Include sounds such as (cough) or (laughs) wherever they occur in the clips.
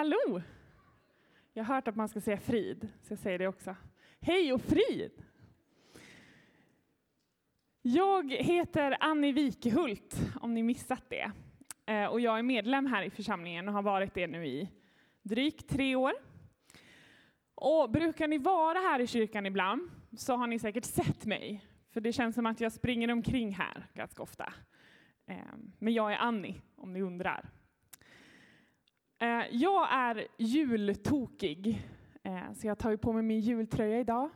Hallå! Jag har hört att man ska säga frid, så jag säger det också. Hej och frid! Jag heter Annie Wikehult, om ni missat det. Eh, och jag är medlem här i församlingen och har varit det nu i drygt tre år. Och brukar ni vara här i kyrkan ibland så har ni säkert sett mig, för det känns som att jag springer omkring här ganska ofta. Eh, men jag är Annie, om ni undrar. Eh, jag är jultokig, eh, så jag tar på mig min jultröja idag.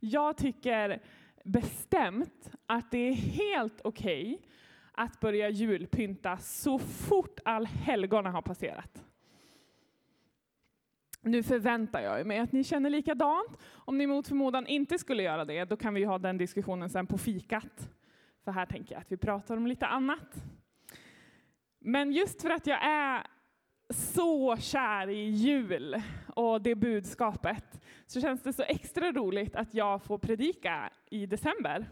Jag tycker bestämt att det är helt okej okay att börja julpynta så fort allhelgona har passerat. Nu förväntar jag mig att ni känner likadant. Om ni mot förmodan inte skulle göra det, då kan vi ha den diskussionen sen på fikat. För här tänker jag att vi pratar om lite annat. Men just för att jag är så kär i jul och det budskapet så känns det så extra roligt att jag får predika i december.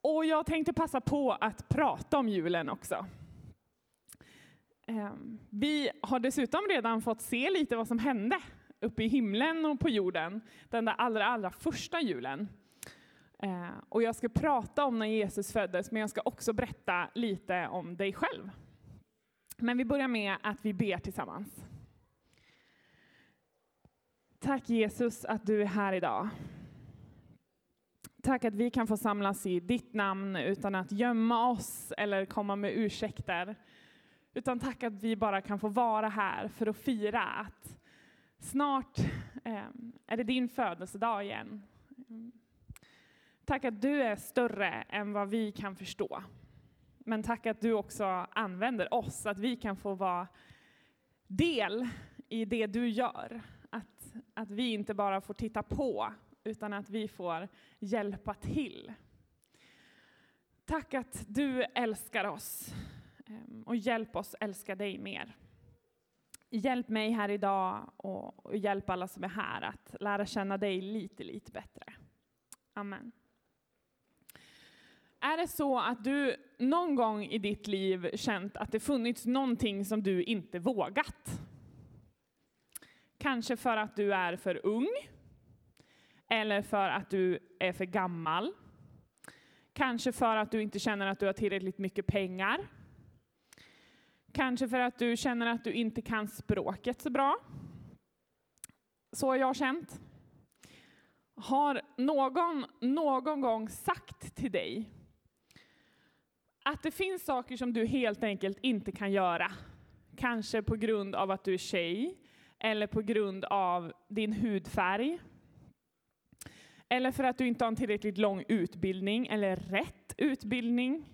Och jag tänkte passa på att prata om julen också. Ehm, vi har dessutom redan fått se lite vad som hände uppe i himlen och på jorden den där allra, allra första julen. Ehm, och jag ska prata om när Jesus föddes, men jag ska också berätta lite om dig själv. Men vi börjar med att vi ber tillsammans. Tack Jesus att du är här idag. Tack att vi kan få samlas i ditt namn utan att gömma oss eller komma med ursäkter. Utan tack att vi bara kan få vara här för att fira att snart ehm, är det din födelsedag igen. Tack att du är större än vad vi kan förstå. Men tack att du också använder oss, att vi kan få vara del i det du gör. Att, att vi inte bara får titta på, utan att vi får hjälpa till. Tack att du älskar oss ehm, och hjälp oss älska dig mer. Hjälp mig här idag och hjälp alla som är här att lära känna dig lite, lite bättre. Amen. Är det så att du någon gång i ditt liv känt att det funnits någonting som du inte vågat? Kanske för att du är för ung, eller för att du är för gammal. Kanske för att du inte känner att du har tillräckligt mycket pengar. Kanske för att du känner att du inte kan språket så bra. Så har jag känt. Har någon någon gång sagt till dig att det finns saker som du helt enkelt inte kan göra. Kanske på grund av att du är tjej, eller på grund av din hudfärg. Eller för att du inte har en tillräckligt lång utbildning, eller rätt utbildning.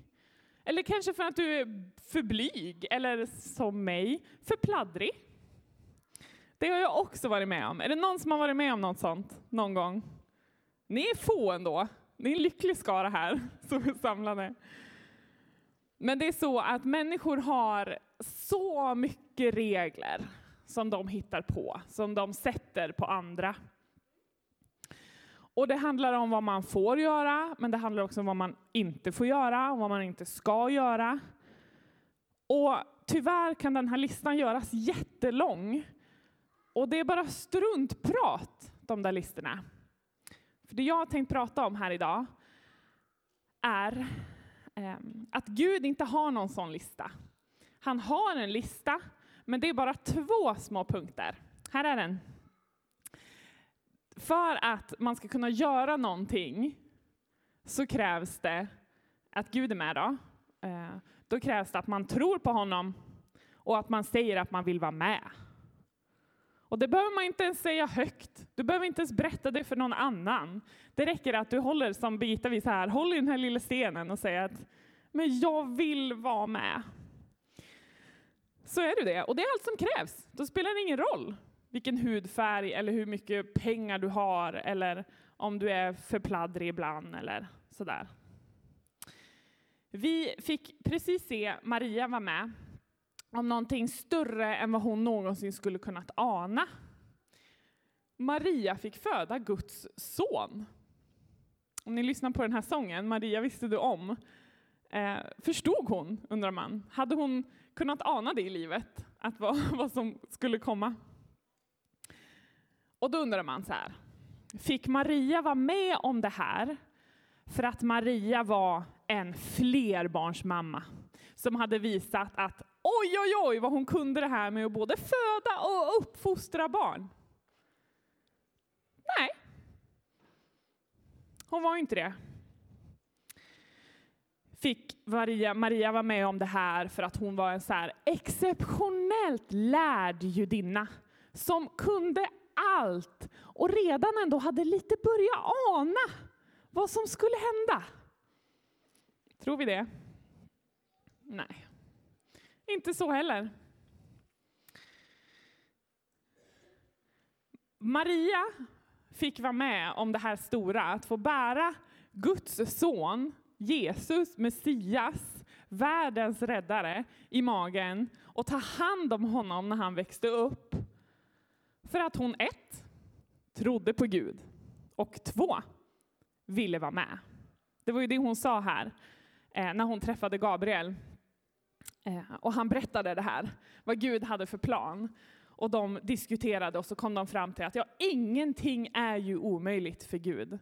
Eller kanske för att du är för blyg, eller som mig, för pladdrig. Det har jag också varit med om. Är det någon som har varit med om något sånt någon gång? Ni är få ändå. Ni är en lycklig skara här (laughs) som är samlade. Men det är så att människor har så mycket regler som de hittar på, som de sätter på andra. Och det handlar om vad man får göra, men det handlar också om vad man inte får göra och vad man inte ska göra. Och tyvärr kan den här listan göras jättelång. Och det är bara struntprat, de där listorna. För det jag har tänkt prata om här idag är Ehm, att Gud inte har någon sån lista. Han har en lista, men det är bara två små punkter. Här är den. För att man ska kunna göra någonting så krävs det att Gud är med. Då, ehm, då krävs det att man tror på honom och att man säger att man vill vara med. Och det behöver man inte ens säga högt. Du behöver inte ens berätta det för någon annan. Det räcker att du håller som Birgitta visar här, håll i den här lilla stenen och säger att men jag vill vara med. Så är du det, och det är allt som krävs. Då spelar det ingen roll vilken hudfärg eller hur mycket pengar du har eller om du är för pladdrig ibland eller sådär. Vi fick precis se Maria vara med om någonting större än vad hon någonsin skulle kunnat ana. Maria fick föda Guds son. Om ni lyssnar på den här sången, Maria visste du om. Eh, förstod hon, undrar man. Hade hon kunnat ana det i livet? att vad, (laughs) vad som skulle komma. Och då undrar man så här, fick Maria vara med om det här för att Maria var en flerbarnsmamma som hade visat att oj, oj, oj vad hon kunde det här med att både föda och uppfostra barn. Nej, hon var inte det. Fick Maria, Maria vara med om det här för att hon var en så här exceptionellt lärd judinna som kunde allt och redan ändå hade lite börjat ana vad som skulle hända. Tror vi det? Nej, inte så heller. Maria fick vara med om det här stora, att få bära Guds son, Jesus, Messias, världens räddare, i magen och ta hand om honom när han växte upp. För att hon ett, trodde på Gud och två, ville vara med. Det var ju det hon sa här eh, när hon träffade Gabriel. Eh, och han berättade det här, vad Gud hade för plan. Och de diskuterade och så kom de fram till att ja, ingenting är ju omöjligt för Gud.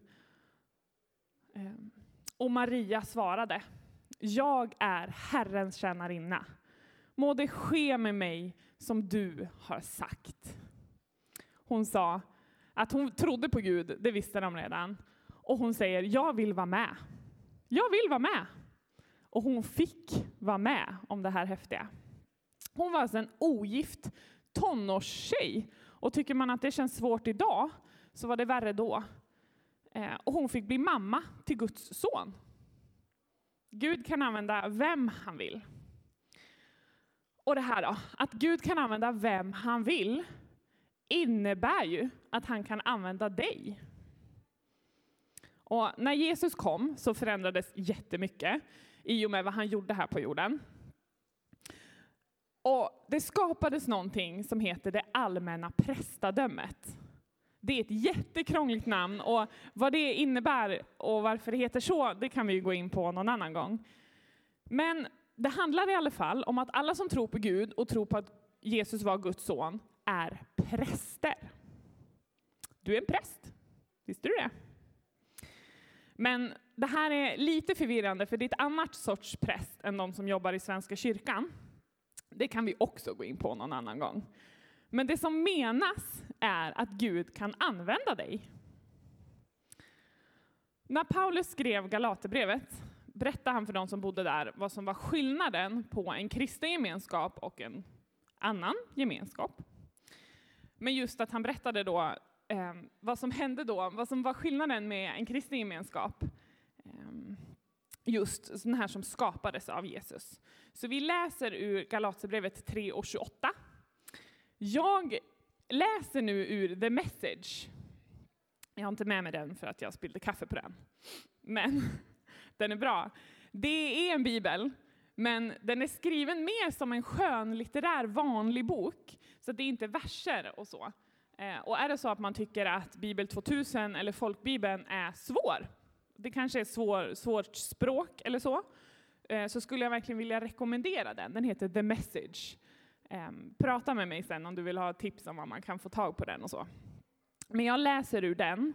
Eh, och Maria svarade, jag är Herrens tjänarinna. Må det ske med mig som du har sagt. Hon sa att hon trodde på Gud, det visste de redan. Och hon säger, jag vill vara med. Jag vill vara med. Och hon fick vara med om det här häftiga. Hon var alltså en ogift tonårstjej. Och tycker man att det känns svårt idag, så var det värre då. Eh, och hon fick bli mamma till Guds son. Gud kan använda vem han vill. Och det här då, att Gud kan använda vem han vill, innebär ju att han kan använda dig. Och när Jesus kom så förändrades jättemycket i och med vad han gjorde här på jorden. Och det skapades någonting som heter det allmänna prästadömet. Det är ett jättekrångligt namn och vad det innebär och varför det heter så, det kan vi gå in på någon annan gång. Men det handlar i alla fall om att alla som tror på Gud och tror på att Jesus var Guds son är präster. Du är en präst, visste du det? Men det här är lite förvirrande för det är ett annat sorts präst än de som jobbar i Svenska kyrkan. Det kan vi också gå in på någon annan gång. Men det som menas är att Gud kan använda dig. När Paulus skrev Galaterbrevet berättade han för de som bodde där vad som var skillnaden på en kristen gemenskap och en annan gemenskap. Men just att han berättade då eh, vad som hände då, vad som var skillnaden med en kristen gemenskap. Eh, just den här som skapades av Jesus. Så vi läser ur Galaterbrevet 3 och 28. Jag läser nu ur The Message. Jag har inte med mig den för att jag spillde kaffe på den. Men (laughs) den är bra. Det är en bibel, men den är skriven mer som en skönlitterär vanlig bok. Så det är inte verser och så. Eh, och är det så att man tycker att Bibel 2000 eller folkbibeln är svår, det kanske är svår, svårt språk eller så, eh, så skulle jag verkligen vilja rekommendera den. Den heter The Message. Ehm, prata med mig sen om du vill ha tips om var man kan få tag på den och så. Men jag läser ur den.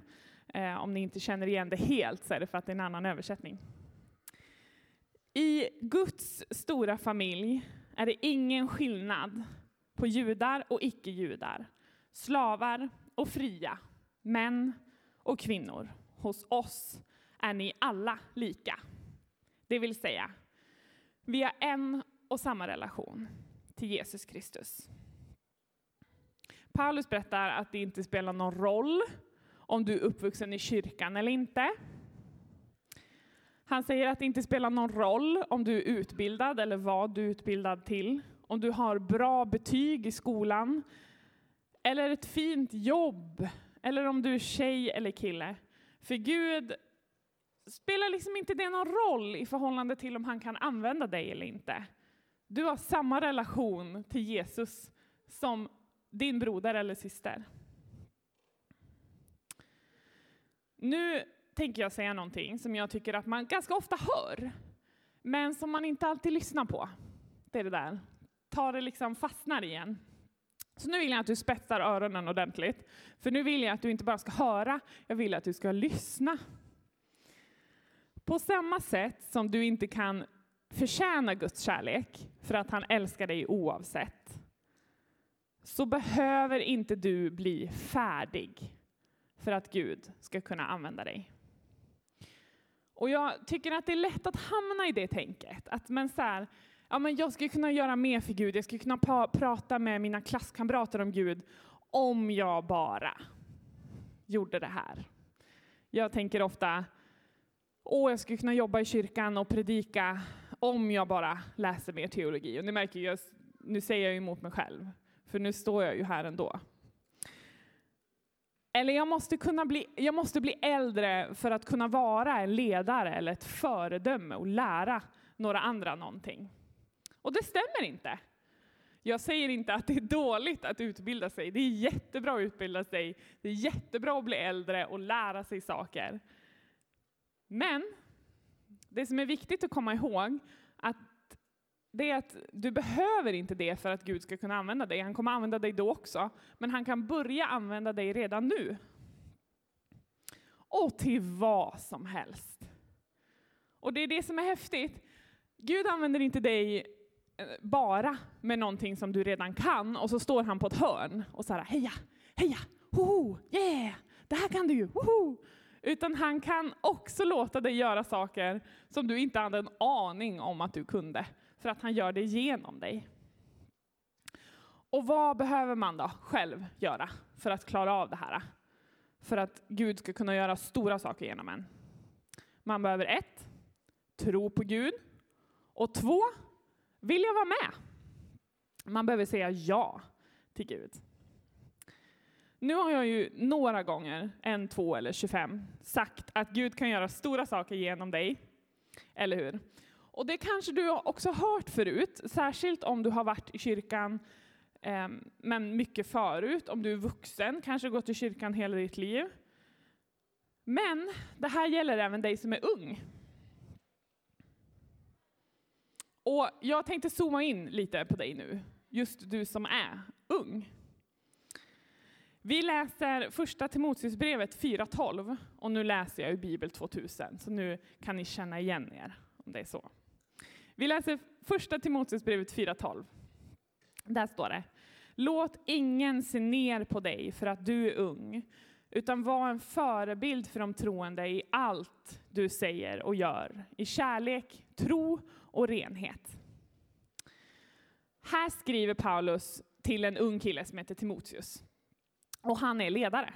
Eh, om ni inte känner igen det helt så är det för att det är en annan översättning. I Guds stora familj är det ingen skillnad på judar och icke-judar, slavar och fria, män och kvinnor. Hos oss är ni alla lika. Det vill säga, vi har en och samma relation till Jesus Kristus. Paulus berättar att det inte spelar någon roll om du är uppvuxen i kyrkan eller inte. Han säger att det inte spelar någon roll om du är utbildad eller vad du är utbildad till. Om du har bra betyg i skolan, eller ett fint jobb, eller om du är tjej eller kille. För Gud spelar liksom inte det någon roll i förhållande till om han kan använda dig eller inte. Du har samma relation till Jesus som din broder eller syster. Nu tänker jag säga någonting som jag tycker att man ganska ofta hör, men som man inte alltid lyssnar på. Det är det där. tar det liksom fastnar igen. Så nu vill jag att du spetsar öronen ordentligt. För nu vill jag att du inte bara ska höra, jag vill att du ska lyssna. På samma sätt som du inte kan förtjäna Guds kärlek för att han älskar dig oavsett, så behöver inte du bli färdig för att Gud ska kunna använda dig. Och jag tycker att det är lätt att hamna i det tänket. Att men så här, ja, men jag skulle kunna göra mer för Gud, jag skulle kunna pra prata med mina klasskamrater om Gud om jag bara gjorde det här. Jag tänker ofta, åh, jag skulle kunna jobba i kyrkan och predika om jag bara läser mer teologi. Och ni märker ju, nu säger jag emot mig själv, för nu står jag ju här ändå. Eller jag måste, kunna bli, jag måste bli äldre för att kunna vara en ledare eller ett föredöme och lära några andra någonting. Och det stämmer inte. Jag säger inte att det är dåligt att utbilda sig. Det är jättebra att utbilda sig. Det är jättebra att bli äldre och lära sig saker. Men det som är viktigt att komma ihåg att det är att du behöver inte det för att Gud ska kunna använda dig. Han kommer använda dig då också, men han kan börja använda dig redan nu. Och till vad som helst. Och det är det som är häftigt. Gud använder inte dig Eh, bara med någonting som du redan kan och så står han på ett hörn och så här, heja, heja, hoho, yeah, det här kan du ju, hoho. Utan han kan också låta dig göra saker som du inte hade en aning om att du kunde för att han gör det genom dig. Och vad behöver man då själv göra för att klara av det här? För att Gud ska kunna göra stora saker genom en. Man behöver ett, tro på Gud. Och två, vill jag vara med. Man behöver säga ja till Gud. Nu har jag ju några gånger, en, två eller 25, sagt att Gud kan göra stora saker genom dig. Eller hur? Och det kanske du också hört förut, särskilt om du har varit i kyrkan eh, men mycket förut, om du är vuxen, kanske gått i kyrkan hela ditt liv. Men det här gäller även dig som är ung. Och jag tänkte zooma in lite på dig nu, just du som är ung. Vi läser första Timoteusbrevet 4.12 och nu läser jag ur Bibel 2000, så nu kan ni känna igen er om det är så. Vi läser första Timoteusbrevet 4.12. Där står det. Låt ingen se ner på dig för att du är ung, utan var en förebild för de troende i allt du säger och gör, i kärlek, tro och renhet. Här skriver Paulus till en ung kille som heter Timoteus. Och han är ledare.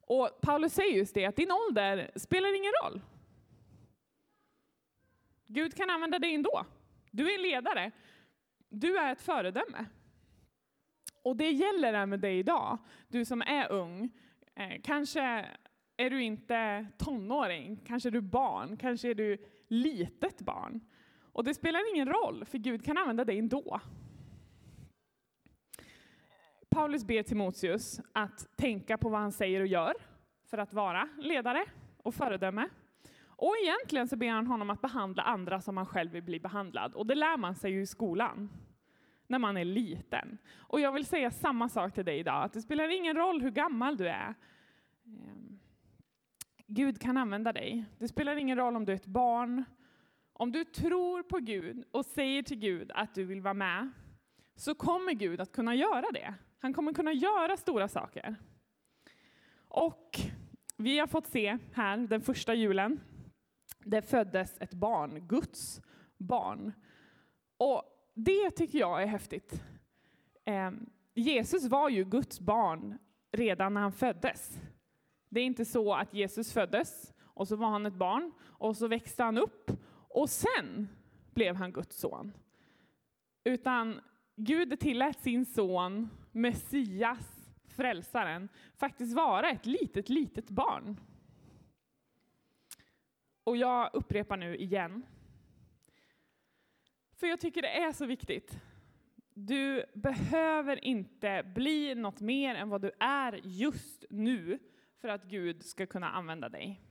Och Paulus säger just det, att din ålder spelar ingen roll. Gud kan använda dig ändå. Du är en ledare. Du är ett föredöme. Och det gäller även dig idag, du som är ung. Eh, kanske är du inte tonåring, kanske är du barn, kanske är du litet barn. Och det spelar ingen roll, för Gud kan använda dig ändå. Paulus ber Timoteus att tänka på vad han säger och gör för att vara ledare och föredöme. Och egentligen så ber han honom att behandla andra som han själv vill bli behandlad. Och det lär man sig ju i skolan, när man är liten. Och jag vill säga samma sak till dig idag, att det spelar ingen roll hur gammal du är. Ehm, Gud kan använda dig. Det spelar ingen roll om du är ett barn. Om du tror på Gud och säger till Gud att du vill vara med, så kommer Gud att kunna göra det. Han kommer kunna göra stora saker. Och vi har fått se här den första julen det föddes ett barn, Guds barn. Och det tycker jag är häftigt. Eh, Jesus var ju Guds barn redan när han föddes. Det är inte så att Jesus föddes och så var han ett barn och så växte han upp och sen blev han Guds son. Utan Gud tillät sin son, Messias, frälsaren, faktiskt vara ett litet, litet barn. Och jag upprepar nu igen. För jag tycker det är så viktigt. Du behöver inte bli något mer än vad du är just nu för att Gud ska kunna använda dig.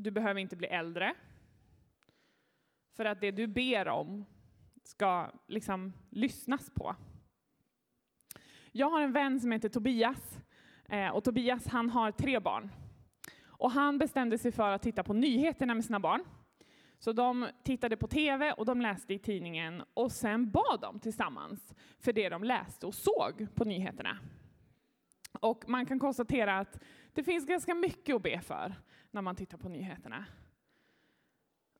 Du behöver inte bli äldre. För att det du ber om ska liksom lyssnas på. Jag har en vän som heter Tobias eh, och Tobias han har tre barn. Och han bestämde sig för att titta på nyheterna med sina barn. Så de tittade på TV och de läste i tidningen och sen bad de tillsammans för det de läste och såg på nyheterna. Och man kan konstatera att det finns ganska mycket att be för när man tittar på nyheterna.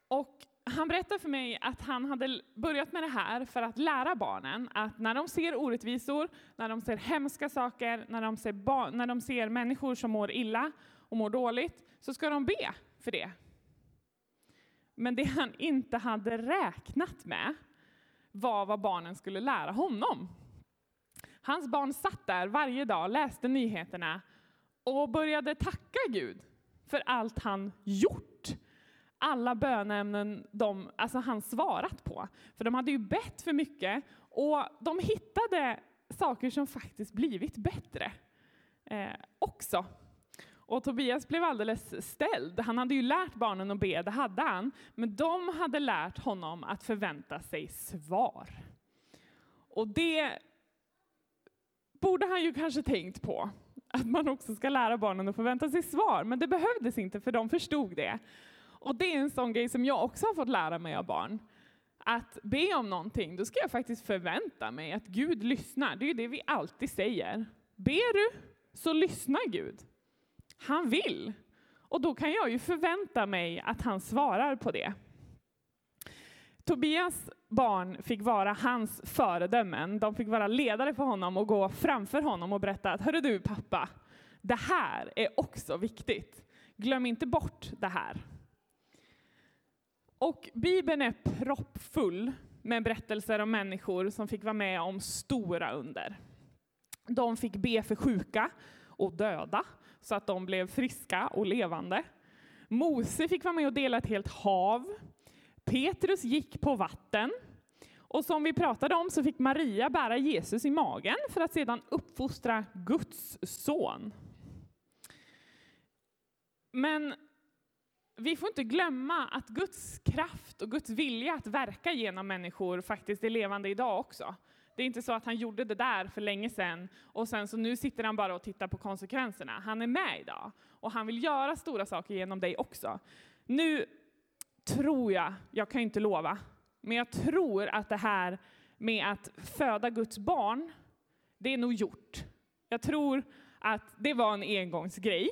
Och han berättade för mig att han hade börjat med det här för att lära barnen att när de ser orättvisor, när de ser hemska saker, när de ser, när de ser människor som mår illa och mår dåligt, så ska de be för det. Men det han inte hade räknat med var vad barnen skulle lära honom. Hans barn satt där varje dag, läste nyheterna och började tacka Gud för allt han gjort. Alla bönämnen de, alltså han svarat på. För de hade ju bett för mycket och de hittade saker som faktiskt blivit bättre eh, också. Och Tobias blev alldeles ställd. Han hade ju lärt barnen att be, det hade han. Men de hade lärt honom att förvänta sig svar. Och det borde han ju kanske tänkt på. Att man också ska lära barnen att förvänta sig svar. Men det behövdes inte för de förstod det. Och det är en sån grej som jag också har fått lära mig av barn. Att be om någonting, då ska jag faktiskt förvänta mig att Gud lyssnar. Det är ju det vi alltid säger. Ber du, så lyssnar Gud. Han vill. Och då kan jag ju förvänta mig att han svarar på det. Tobias barn fick vara hans föredömen. De fick vara ledare för honom och gå framför honom och berätta att hörru du pappa, det här är också viktigt. Glöm inte bort det här. Och Bibeln är proppfull med berättelser om människor som fick vara med om stora under. De fick be för sjuka och döda så att de blev friska och levande. Mose fick vara med och dela ett helt hav. Petrus gick på vatten. Och som vi pratade om så fick Maria bära Jesus i magen för att sedan uppfostra Guds son. Men vi får inte glömma att Guds kraft och Guds vilja att verka genom människor faktiskt är levande idag också. Det är inte så att han gjorde det där för länge sedan och sen så nu sitter han bara och tittar på konsekvenserna. Han är med idag och han vill göra stora saker genom dig också. Nu tror jag, jag kan inte lova, men jag tror att det här med att föda Guds barn, det är nog gjort. Jag tror att det var en engångsgrej.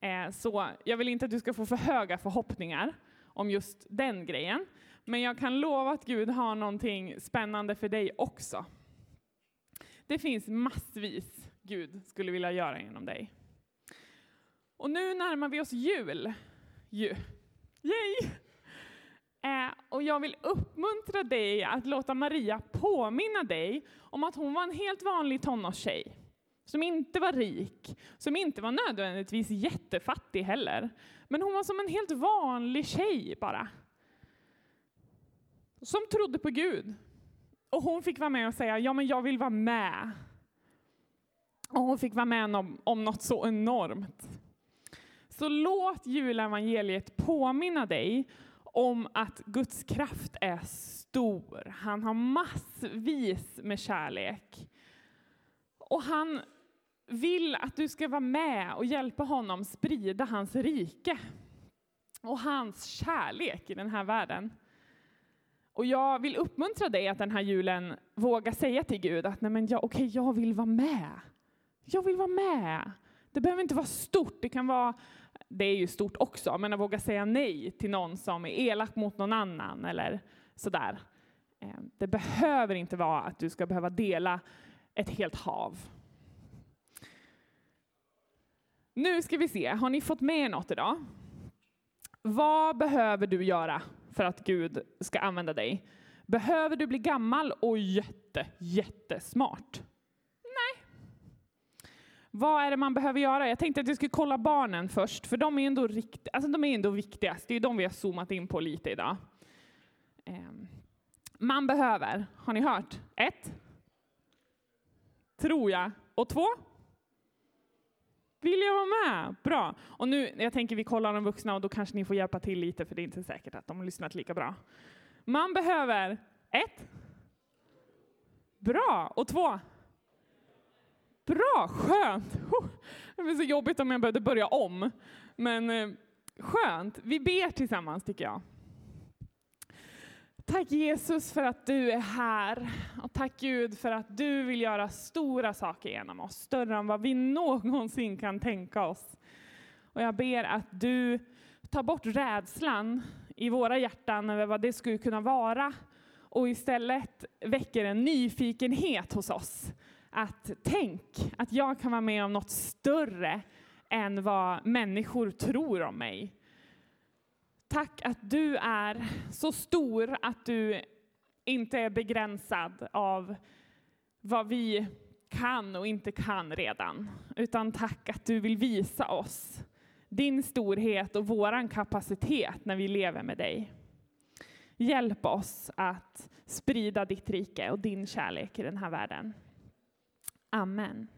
Eh, så jag vill inte att du ska få för höga förhoppningar om just den grejen. Men jag kan lova att Gud har någonting spännande för dig också. Det finns massvis Gud skulle vilja göra genom dig. Och nu närmar vi oss jul. Ju. Yay! Eh, och jag vill uppmuntra dig att låta Maria påminna dig om att hon var en helt vanlig tonårstjej. Som inte var rik, som inte var nödvändigtvis jättefattig heller. Men hon var som en helt vanlig tjej bara som trodde på Gud. Och hon fick vara med och säga, ja men jag vill vara med. Och hon fick vara med om, om något så enormt. Så låt julevangeliet påminna dig om att Guds kraft är stor. Han har massvis med kärlek. Och han vill att du ska vara med och hjälpa honom sprida hans rike och hans kärlek i den här världen. Och jag vill uppmuntra dig att den här julen våga säga till Gud att nej men jag, okay, jag vill vara med. Jag vill vara med. Det behöver inte vara stort, det kan vara, det är ju stort också, men att våga säga nej till någon som är elak mot någon annan eller sådär. Eh, det behöver inte vara att du ska behöva dela ett helt hav. Nu ska vi se, har ni fått med något idag? Vad behöver du göra för att Gud ska använda dig. Behöver du bli gammal och jätte, jättesmart? Vad är det man behöver göra? Jag tänkte att jag skulle kolla barnen först, för de är ändå, rikt, alltså de är ändå viktigast. Det är de vi har zoomat in på lite idag. Ehm, man behöver, har ni hört? Ett. Tror jag. Och två. Vill jag vara med? Bra. Och nu, jag tänker vi kollar de vuxna och då kanske ni får hjälpa till lite för det är inte säkert att de har lyssnat lika bra. Man behöver ett, Bra. Och två? Bra, skönt. Det blir så jobbigt om jag behövde börja om. Men eh, skönt. Vi ber tillsammans tycker jag. Tack Jesus för att du är här. Och tack Gud för att du vill göra stora saker genom oss. Större än vad vi någonsin kan tänka oss. Och jag ber att du tar bort rädslan i våra hjärtan över vad det skulle kunna vara och istället väcker en nyfikenhet hos oss. Att tänk att jag kan vara med om något större än vad människor tror om mig. Tack att du är så stor att du inte är begränsad av vad vi kan och inte kan redan. Utan tack att du vill visa oss din storhet och våran kapacitet när vi lever med dig. Hjälp oss att sprida ditt rike och din kärlek i den här världen. Amen.